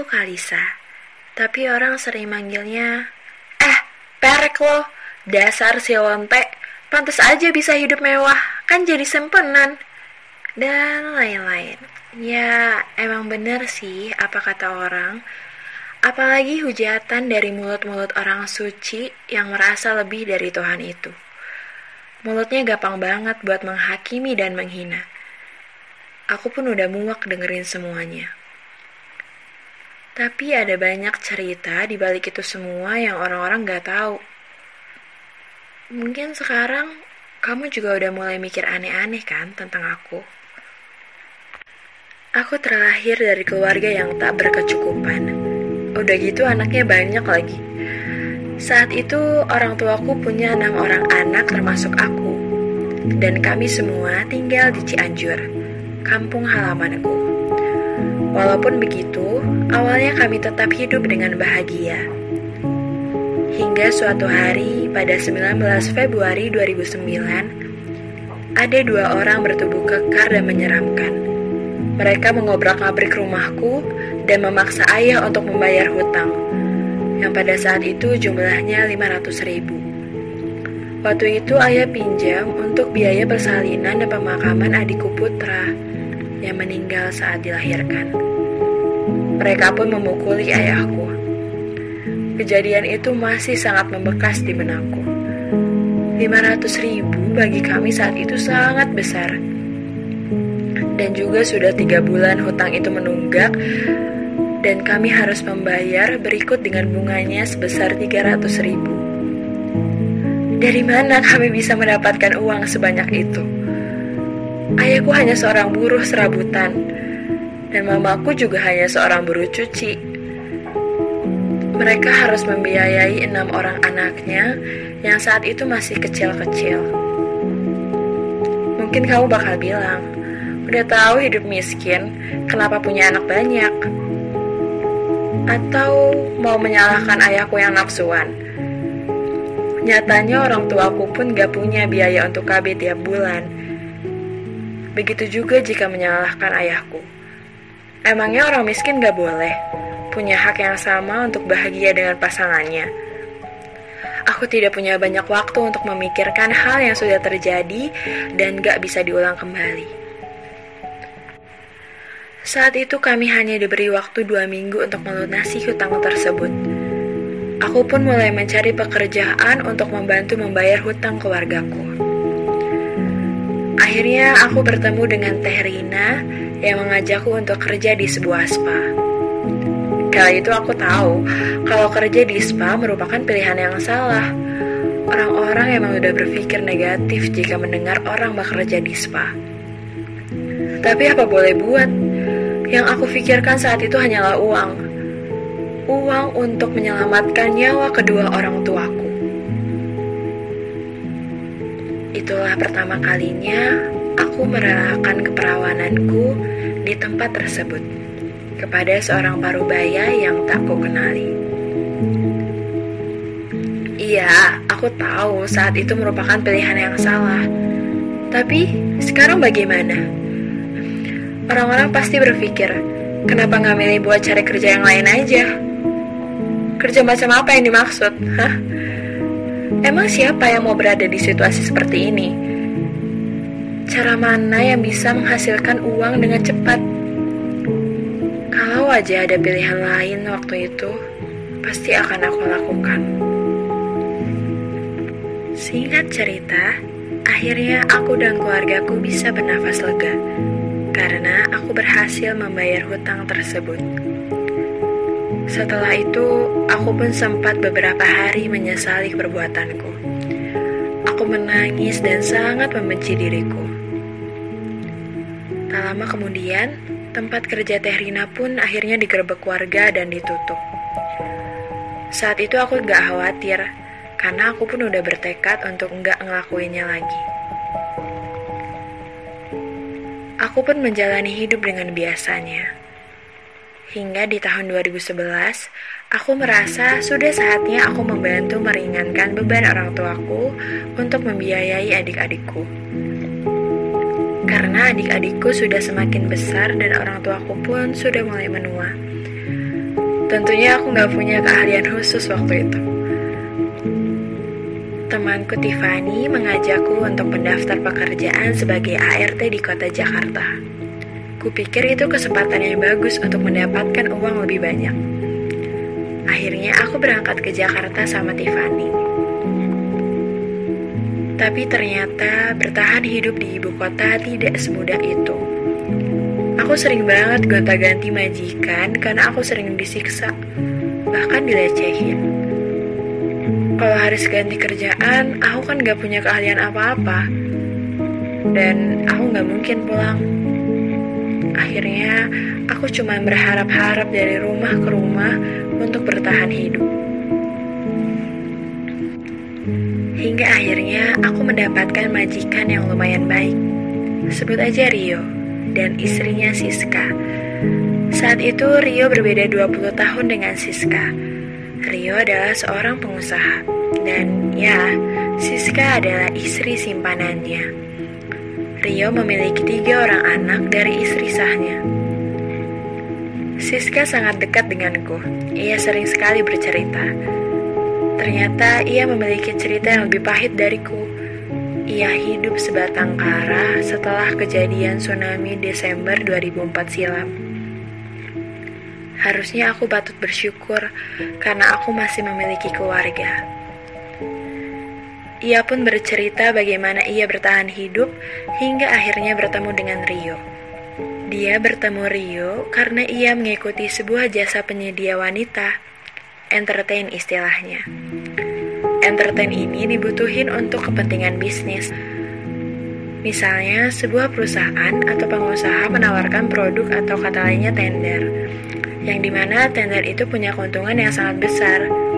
Aku Kalisa, tapi orang sering manggilnya, Eh, perek lo, dasar si lonte, pantas aja bisa hidup mewah, kan jadi sempenan. Dan lain-lain. Ya, emang bener sih apa kata orang. Apalagi hujatan dari mulut-mulut orang suci yang merasa lebih dari Tuhan itu. Mulutnya gampang banget buat menghakimi dan menghina. Aku pun udah muak dengerin semuanya. Tapi ada banyak cerita di balik itu semua yang orang-orang gak tahu. Mungkin sekarang kamu juga udah mulai mikir aneh-aneh kan tentang aku. Aku terlahir dari keluarga yang tak berkecukupan. Udah gitu anaknya banyak lagi. Saat itu orang tuaku punya enam orang anak termasuk aku. Dan kami semua tinggal di Cianjur, kampung halamanku. Walaupun begitu, awalnya kami tetap hidup dengan bahagia. Hingga suatu hari pada 19 Februari 2009, ada dua orang bertubuh kekar dan menyeramkan. Mereka mengobrak-abrik rumahku dan memaksa ayah untuk membayar hutang, yang pada saat itu jumlahnya 500 ribu. Waktu itu ayah pinjam untuk biaya persalinan dan pemakaman adikku putra yang meninggal saat dilahirkan. Mereka pun memukuli ayahku. Kejadian itu masih sangat membekas di benakku. 500 ribu bagi kami saat itu sangat besar. Dan juga sudah tiga bulan hutang itu menunggak dan kami harus membayar berikut dengan bunganya sebesar 300 ribu. Dari mana kami bisa mendapatkan uang sebanyak itu? Ayahku hanya seorang buruh serabutan, dan mamaku juga hanya seorang buruh cuci. Mereka harus membiayai enam orang anaknya yang saat itu masih kecil-kecil. Mungkin kamu bakal bilang, udah tahu hidup miskin, kenapa punya anak banyak? Atau mau menyalahkan ayahku yang nafsuan? Nyatanya orang tuaku pun gak punya biaya untuk KB tiap bulan Begitu juga jika menyalahkan ayahku. Emangnya orang miskin gak boleh punya hak yang sama untuk bahagia dengan pasangannya? Aku tidak punya banyak waktu untuk memikirkan hal yang sudah terjadi dan gak bisa diulang kembali. Saat itu kami hanya diberi waktu dua minggu untuk melunasi hutang tersebut. Aku pun mulai mencari pekerjaan untuk membantu membayar hutang keluargaku. Akhirnya aku bertemu dengan Teh Rina yang mengajakku untuk kerja di sebuah spa. Kali itu aku tahu kalau kerja di spa merupakan pilihan yang salah. Orang-orang emang udah berpikir negatif jika mendengar orang bekerja di spa. Tapi apa boleh buat? Yang aku pikirkan saat itu hanyalah uang. Uang untuk menyelamatkan nyawa kedua orang tuaku. Itulah pertama kalinya aku merelakan keperawananku di tempat tersebut kepada seorang parubaya yang tak ku kenali. Iya, aku tahu saat itu merupakan pilihan yang salah. Tapi sekarang bagaimana? Orang-orang pasti berpikir, kenapa nggak milih buat cari kerja yang lain aja? Kerja macam apa yang dimaksud? Hah? Emang siapa yang mau berada di situasi seperti ini? Cara mana yang bisa menghasilkan uang dengan cepat? Kalau aja ada pilihan lain waktu itu, pasti akan aku lakukan. Singkat cerita, akhirnya aku dan keluargaku bisa bernafas lega karena aku berhasil membayar hutang tersebut. Setelah itu, aku pun sempat beberapa hari menyesali perbuatanku. Aku menangis dan sangat membenci diriku. Tak lama kemudian, tempat kerja Teh Rina pun akhirnya digerebek warga dan ditutup. Saat itu aku gak khawatir, karena aku pun udah bertekad untuk nggak ngelakuinnya lagi. Aku pun menjalani hidup dengan biasanya. Hingga di tahun 2011, aku merasa sudah saatnya aku membantu meringankan beban orang tuaku untuk membiayai adik-adikku. Karena adik-adikku sudah semakin besar dan orang tuaku pun sudah mulai menua. Tentunya aku nggak punya keahlian khusus waktu itu. Temanku Tiffany mengajakku untuk mendaftar pekerjaan sebagai ART di kota Jakarta. Kupikir itu kesempatan yang bagus untuk mendapatkan uang lebih banyak. Akhirnya aku berangkat ke Jakarta sama Tiffany. Tapi ternyata bertahan hidup di ibu kota tidak semudah itu. Aku sering banget gonta-ganti majikan karena aku sering disiksa, bahkan dilecehin. Kalau harus ganti kerjaan, aku kan gak punya keahlian apa-apa. Dan aku gak mungkin pulang. Akhirnya, aku cuma berharap-harap dari rumah ke rumah untuk bertahan hidup. Hingga akhirnya aku mendapatkan majikan yang lumayan baik. Sebut aja Rio dan istrinya Siska. Saat itu Rio berbeda 20 tahun dengan Siska. Rio adalah seorang pengusaha dan ya, Siska adalah istri simpanannya. Rio memiliki tiga orang anak dari istri sahnya. Siska sangat dekat denganku. Ia sering sekali bercerita. Ternyata ia memiliki cerita yang lebih pahit dariku. Ia hidup sebatang kara setelah kejadian tsunami Desember 2004 silam. Harusnya aku patut bersyukur karena aku masih memiliki keluarga. Ia pun bercerita bagaimana ia bertahan hidup hingga akhirnya bertemu dengan Rio. Dia bertemu Rio karena ia mengikuti sebuah jasa penyedia wanita entertain istilahnya. Entertain ini dibutuhin untuk kepentingan bisnis. Misalnya, sebuah perusahaan atau pengusaha menawarkan produk atau kata lainnya tender, yang di mana tender itu punya keuntungan yang sangat besar.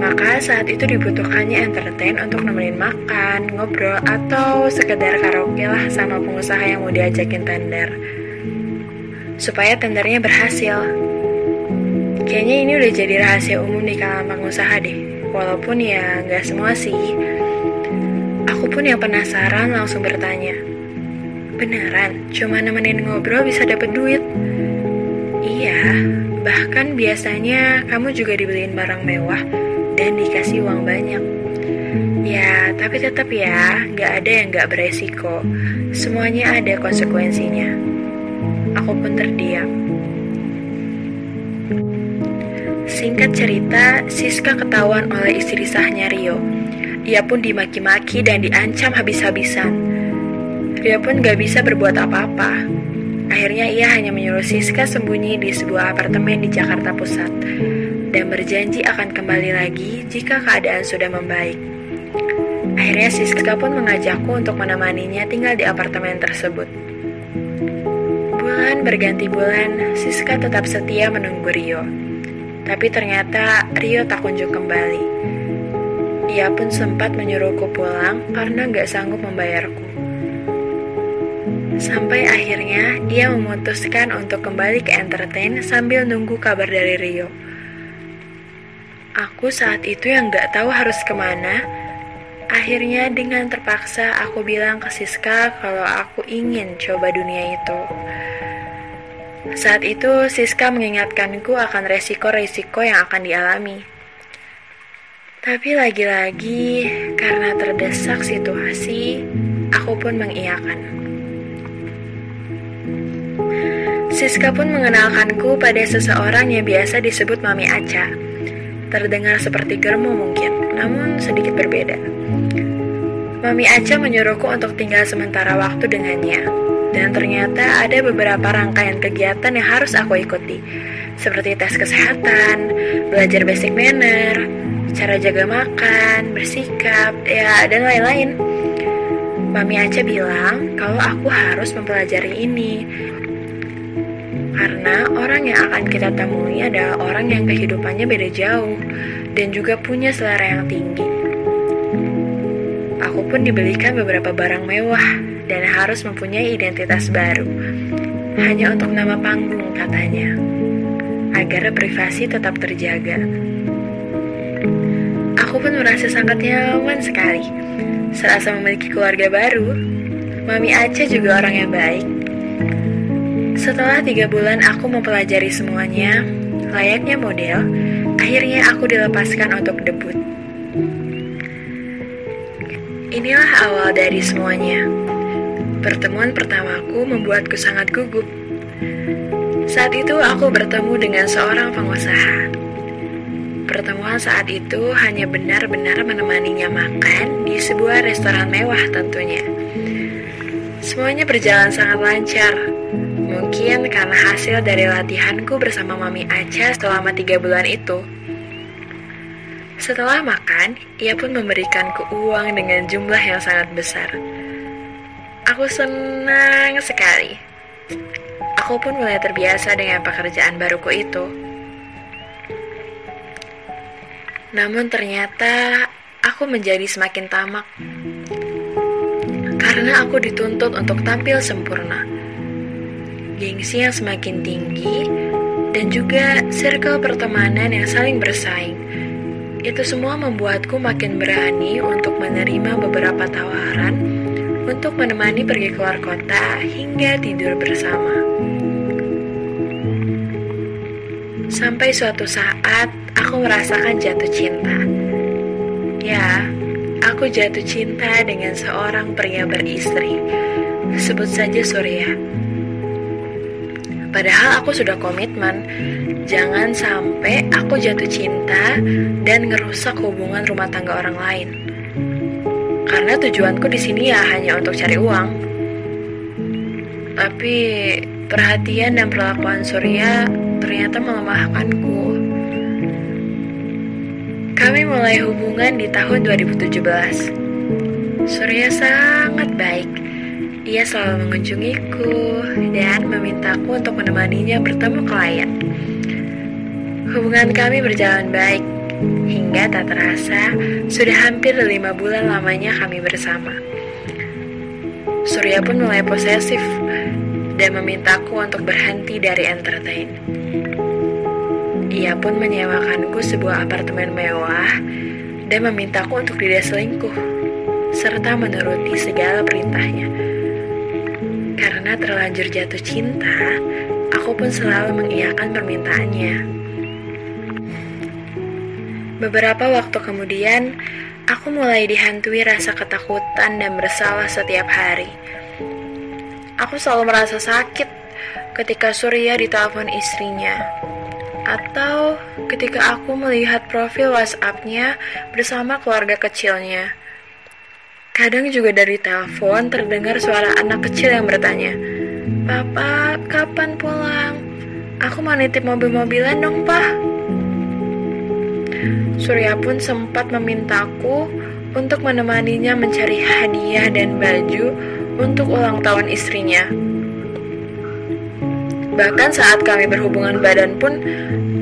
Maka saat itu dibutuhkannya entertain untuk nemenin makan, ngobrol, atau sekedar karaoke lah sama pengusaha yang mau diajakin tender. Supaya tendernya berhasil. Kayaknya ini udah jadi rahasia umum di kalangan pengusaha deh. Walaupun ya nggak semua sih. Aku pun yang penasaran langsung bertanya. Beneran, cuma nemenin ngobrol bisa dapet duit? Iya, bahkan biasanya kamu juga dibeliin barang mewah dan dikasih uang banyak. Ya, tapi tetap ya, nggak ada yang nggak beresiko. Semuanya ada konsekuensinya. Aku pun terdiam. Singkat cerita, Siska ketahuan oleh istri sahnya Rio. Ia pun dimaki-maki dan diancam habis-habisan. Rio pun gak bisa berbuat apa-apa. Akhirnya ia hanya menyuruh Siska sembunyi di sebuah apartemen di Jakarta Pusat dan berjanji akan kembali lagi jika keadaan sudah membaik. Akhirnya Siska pun mengajakku untuk menemaninya tinggal di apartemen tersebut. Bulan berganti bulan, Siska tetap setia menunggu Rio. Tapi ternyata Rio tak kunjung kembali. Ia pun sempat menyuruhku pulang karena gak sanggup membayarku. Sampai akhirnya ia memutuskan untuk kembali ke entertain sambil nunggu kabar dari Rio. Aku saat itu yang gak tahu harus ke mana. Akhirnya dengan terpaksa aku bilang ke Siska kalau aku ingin coba dunia itu. Saat itu, Siska mengingatkanku akan resiko-resiko yang akan dialami. Tapi lagi-lagi, karena terdesak situasi, aku pun mengiyakan. Siska pun mengenalkanku pada seseorang yang biasa disebut Mami Aca. Terdengar seperti germo mungkin, namun sedikit berbeda. Mami Aca menyuruhku untuk tinggal sementara waktu dengannya dan ternyata ada beberapa rangkaian kegiatan yang harus aku ikuti, seperti tes kesehatan, belajar basic manner, cara jaga makan, bersikap, ya dan lain-lain. Mami Aca bilang kalau aku harus mempelajari ini karena orang yang akan kita temui adalah orang yang kehidupannya beda jauh dan juga punya selera yang tinggi. Aku pun dibelikan beberapa barang mewah dan harus mempunyai identitas baru. Hanya untuk nama panggung katanya, agar privasi tetap terjaga. Aku pun merasa sangat nyaman sekali. Serasa memiliki keluarga baru, Mami Aceh juga orang yang baik. Setelah tiga bulan aku mempelajari semuanya, layaknya model, akhirnya aku dilepaskan untuk debut. Inilah awal dari semuanya. Pertemuan pertamaku membuatku sangat gugup. Saat itu aku bertemu dengan seorang pengusaha. Pertemuan saat itu hanya benar-benar menemaninya makan di sebuah restoran mewah tentunya. Semuanya berjalan sangat lancar. Mungkin karena hasil dari latihanku bersama Mami Aca selama tiga bulan itu. Setelah makan, ia pun memberikanku uang dengan jumlah yang sangat besar. Aku senang sekali. Aku pun mulai terbiasa dengan pekerjaan baruku itu. Namun ternyata aku menjadi semakin tamak. Karena aku dituntut untuk tampil sempurna. Gengsi yang semakin tinggi dan juga circle pertemanan yang saling bersaing itu semua membuatku makin berani untuk menerima beberapa tawaran untuk menemani pergi keluar kota hingga tidur bersama. Sampai suatu saat aku merasakan jatuh cinta. Ya, aku jatuh cinta dengan seorang pria beristri. Sebut saja Surya. Padahal aku sudah komitmen, jangan sampai aku jatuh cinta dan ngerusak hubungan rumah tangga orang lain. Karena tujuanku di sini ya hanya untuk cari uang. Tapi perhatian dan perlakuan Surya ternyata melemahkanku. Kami mulai hubungan di tahun 2017. Surya sangat baik ia selalu mengunjungiku dan memintaku untuk menemaninya bertemu klien. Hubungan kami berjalan baik hingga tak terasa sudah hampir lima bulan lamanya kami bersama. Surya pun mulai posesif dan memintaku untuk berhenti dari entertain. Ia pun menyewakanku sebuah apartemen mewah dan memintaku untuk tidak selingkuh serta menuruti segala perintahnya. Karena terlanjur jatuh cinta, aku pun selalu mengiyakan permintaannya. Beberapa waktu kemudian, aku mulai dihantui rasa ketakutan dan bersalah setiap hari. Aku selalu merasa sakit ketika Surya ditelepon istrinya, atau ketika aku melihat profil WhatsApp-nya bersama keluarga kecilnya. Kadang juga dari telepon terdengar suara anak kecil yang bertanya, Papa, kapan pulang? Aku mau nitip mobil-mobilan dong, Pak. Surya pun sempat memintaku untuk menemaninya mencari hadiah dan baju untuk ulang tahun istrinya. Bahkan saat kami berhubungan badan pun,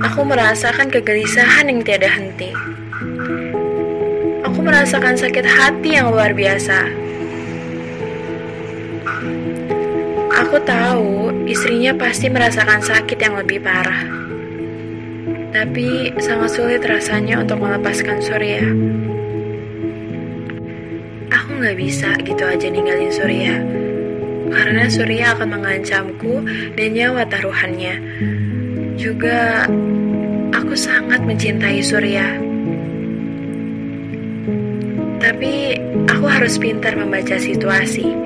aku merasakan kegelisahan yang tiada henti aku merasakan sakit hati yang luar biasa. Aku tahu istrinya pasti merasakan sakit yang lebih parah. Tapi sangat sulit rasanya untuk melepaskan Surya. Aku nggak bisa gitu aja ninggalin Surya. Karena Surya akan mengancamku dan nyawa taruhannya. Juga aku sangat mencintai Surya. Tapi aku harus pintar membaca situasi.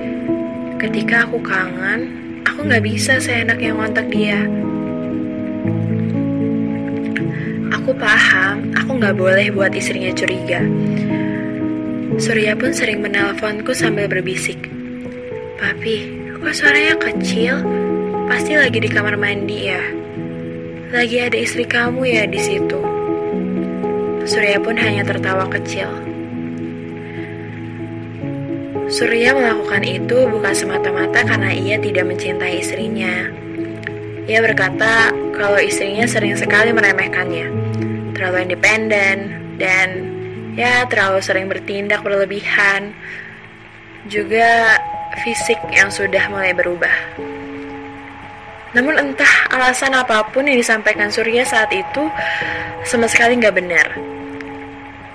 Ketika aku kangen, aku nggak bisa seenaknya ngontak dia. Aku paham, aku nggak boleh buat istrinya curiga. Surya pun sering menelponku sambil berbisik. Papi, kok suaranya kecil? Pasti lagi di kamar mandi ya. Lagi ada istri kamu ya di situ. Surya pun hanya tertawa kecil. Surya melakukan itu bukan semata-mata karena ia tidak mencintai istrinya. Ia berkata kalau istrinya sering sekali meremehkannya, terlalu independen, dan ya terlalu sering bertindak berlebihan. Juga fisik yang sudah mulai berubah. Namun entah alasan apa pun yang disampaikan Surya saat itu sama sekali nggak benar.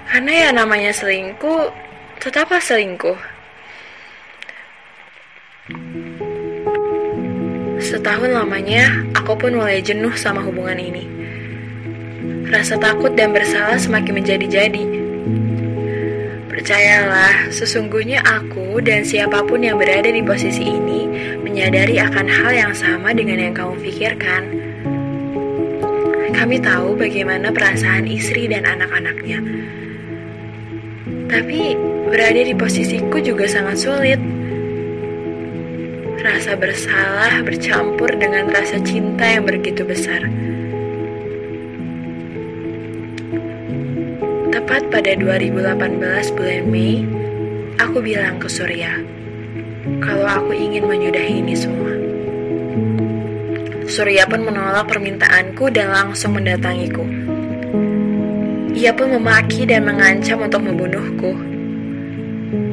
Karena ya namanya selingkuh, tetaplah selingkuh. Setahun lamanya, aku pun mulai jenuh sama hubungan ini. Rasa takut dan bersalah semakin menjadi-jadi. Percayalah, sesungguhnya aku dan siapa pun yang berada di posisi ini menyadari akan hal yang sama dengan yang kamu pikirkan. Kami tahu bagaimana perasaan istri dan anak-anaknya. Tapi berada di posisiku juga sangat sulit. Rasa bersalah bercampur dengan rasa cinta yang begitu besar. Tepat pada 2018 bulan Mei, aku bilang ke Surya, kalau aku ingin menyudahi ini semua. Surya pun menolak permintaanku dan langsung mendatangiku. Ia pun memaki dan mengancam untuk membunuhku.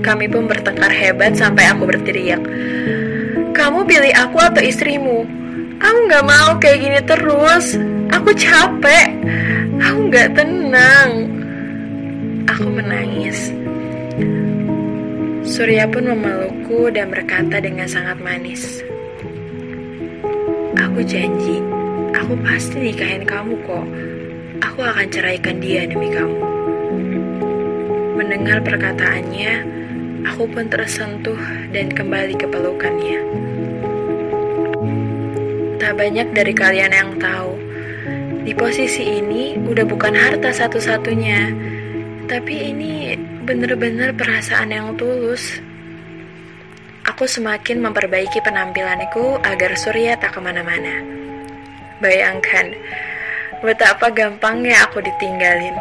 Kami pun bertengkar hebat sampai aku berteriak, Kamu pilih aku atau istrimu? Aku gak mau kayak gini terus. Aku capek. Aku gak tenang. Aku menangis. Surya pun memelukku dan berkata dengan sangat manis. Aku janji, aku pasti nikahin kamu kok. Aku akan ceraikan dia demi kamu. Mendengar perkataannya, aku pun tersentuh dan kembali ke pelukannya. Tak banyak dari kalian yang tahu, di posisi ini udah bukan harta satu-satunya tapi ini benar-benar perasaan yang tulus. Aku semakin memperbaiki penampilanku agar Surya tak ke mana-mana. Bayangkan betapa gampangnya aku ditinggalin.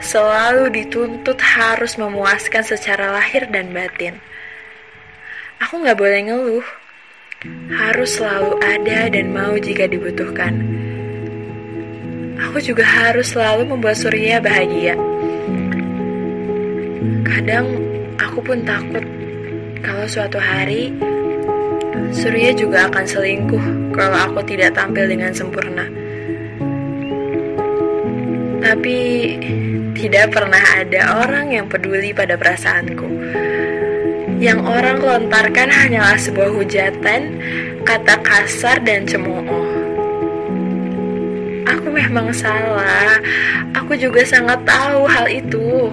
Selalu dituntut harus memuaskan secara lahir dan batin. Aku gak boleh ngeluh. Harus selalu ada dan mau jika dibutuhkan. Aku juga harus selalu membuat Surya bahagia. Kadang aku pun takut kalau suatu hari Surya juga akan selingkuh kalau aku tidak tampil dengan sempurna. Tapi tidak pernah ada orang yang peduli pada perasaanku. Yang orang lontarkan hanyalah sebuah hujatan, kata kasar dan cemooh. Aku memang salah. Aku juga sangat tahu hal itu.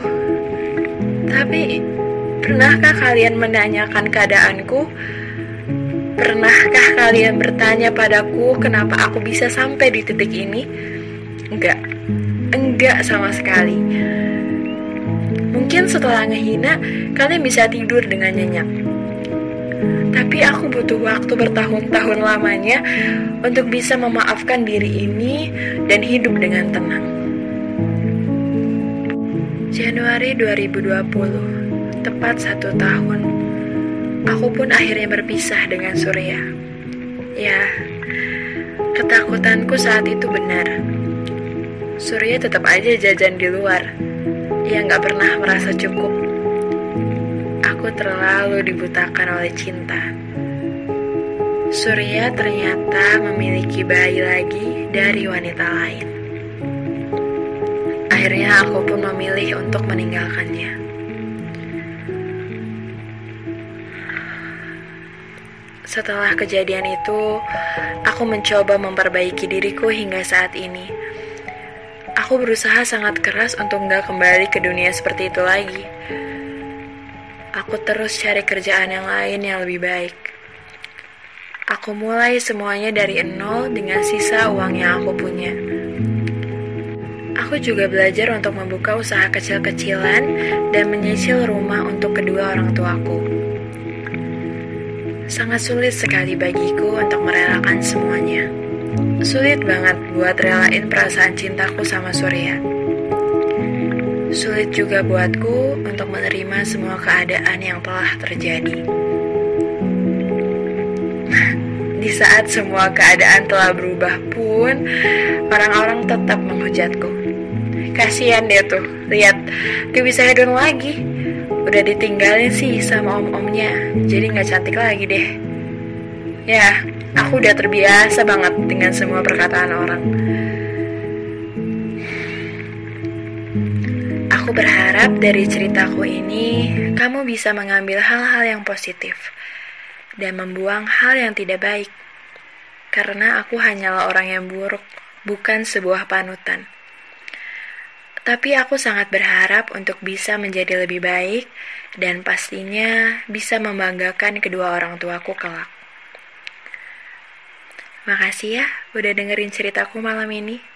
Tapi, pernahkah kalian menanyakan keadaanku? Pernahkah kalian bertanya padaku kenapa aku bisa sampai di titik ini? Enggak, sama sekali. Mungkin setelah ngehina, kalian bisa tidur dengan nyenyak. Tapi aku butuh waktu bertahun-tahun lamanya untuk bisa memaafkan diri ini dan hidup dengan tenang. Januari 2020, tepat satu tahun, aku pun akhirnya berpisah dengan Surya. Ya, ketakutanku saat itu benar. Surya tetap aja jajan di luar. Ia nggak pernah merasa cukup. Aku terlalu dibutakan oleh cinta. Surya ternyata memiliki bayi lagi dari wanita lain. Akhirnya aku pun memilih untuk meninggalkannya. Setelah kejadian itu, aku mencoba memperbaiki diriku hingga saat ini. Aku berusaha sangat keras untuk nggak kembali ke dunia seperti itu lagi. Aku terus cari kerjaan yang lain yang lebih baik. Aku mulai semuanya dari nol dengan sisa uang yang aku punya. Aku juga belajar untuk membuka usaha kecil-kecilan dan menyicil rumah untuk kedua orang tuaku. Sangat sulit sekali bagiku untuk merelakan semuanya. Sulit banget buat relain perasaan cintaku sama Surya. Sulit juga buatku untuk menerima semua keadaan yang telah terjadi. Di saat semua keadaan telah berubah pun, orang-orang tetap menghujatku. Kasihan dia tuh, lihat dia bisa hedon lagi. Udah ditinggalin sih sama om-omnya, jadi nggak cantik lagi deh. Ya, aku udah terbiasa banget dengan semua perkataan orang. Aku berharap dari ceritaku ini, kamu bisa mengambil hal-hal yang positif dan membuang hal yang tidak baik. Karena aku hanyalah orang yang buruk bukan sebuah panutan. Tapi aku sangat berharap untuk bisa menjadi lebih baik dan pastinya bisa membanggakan kedua orang tuaku kelak. Makasih ya udah dengerin ceritaku malam ini.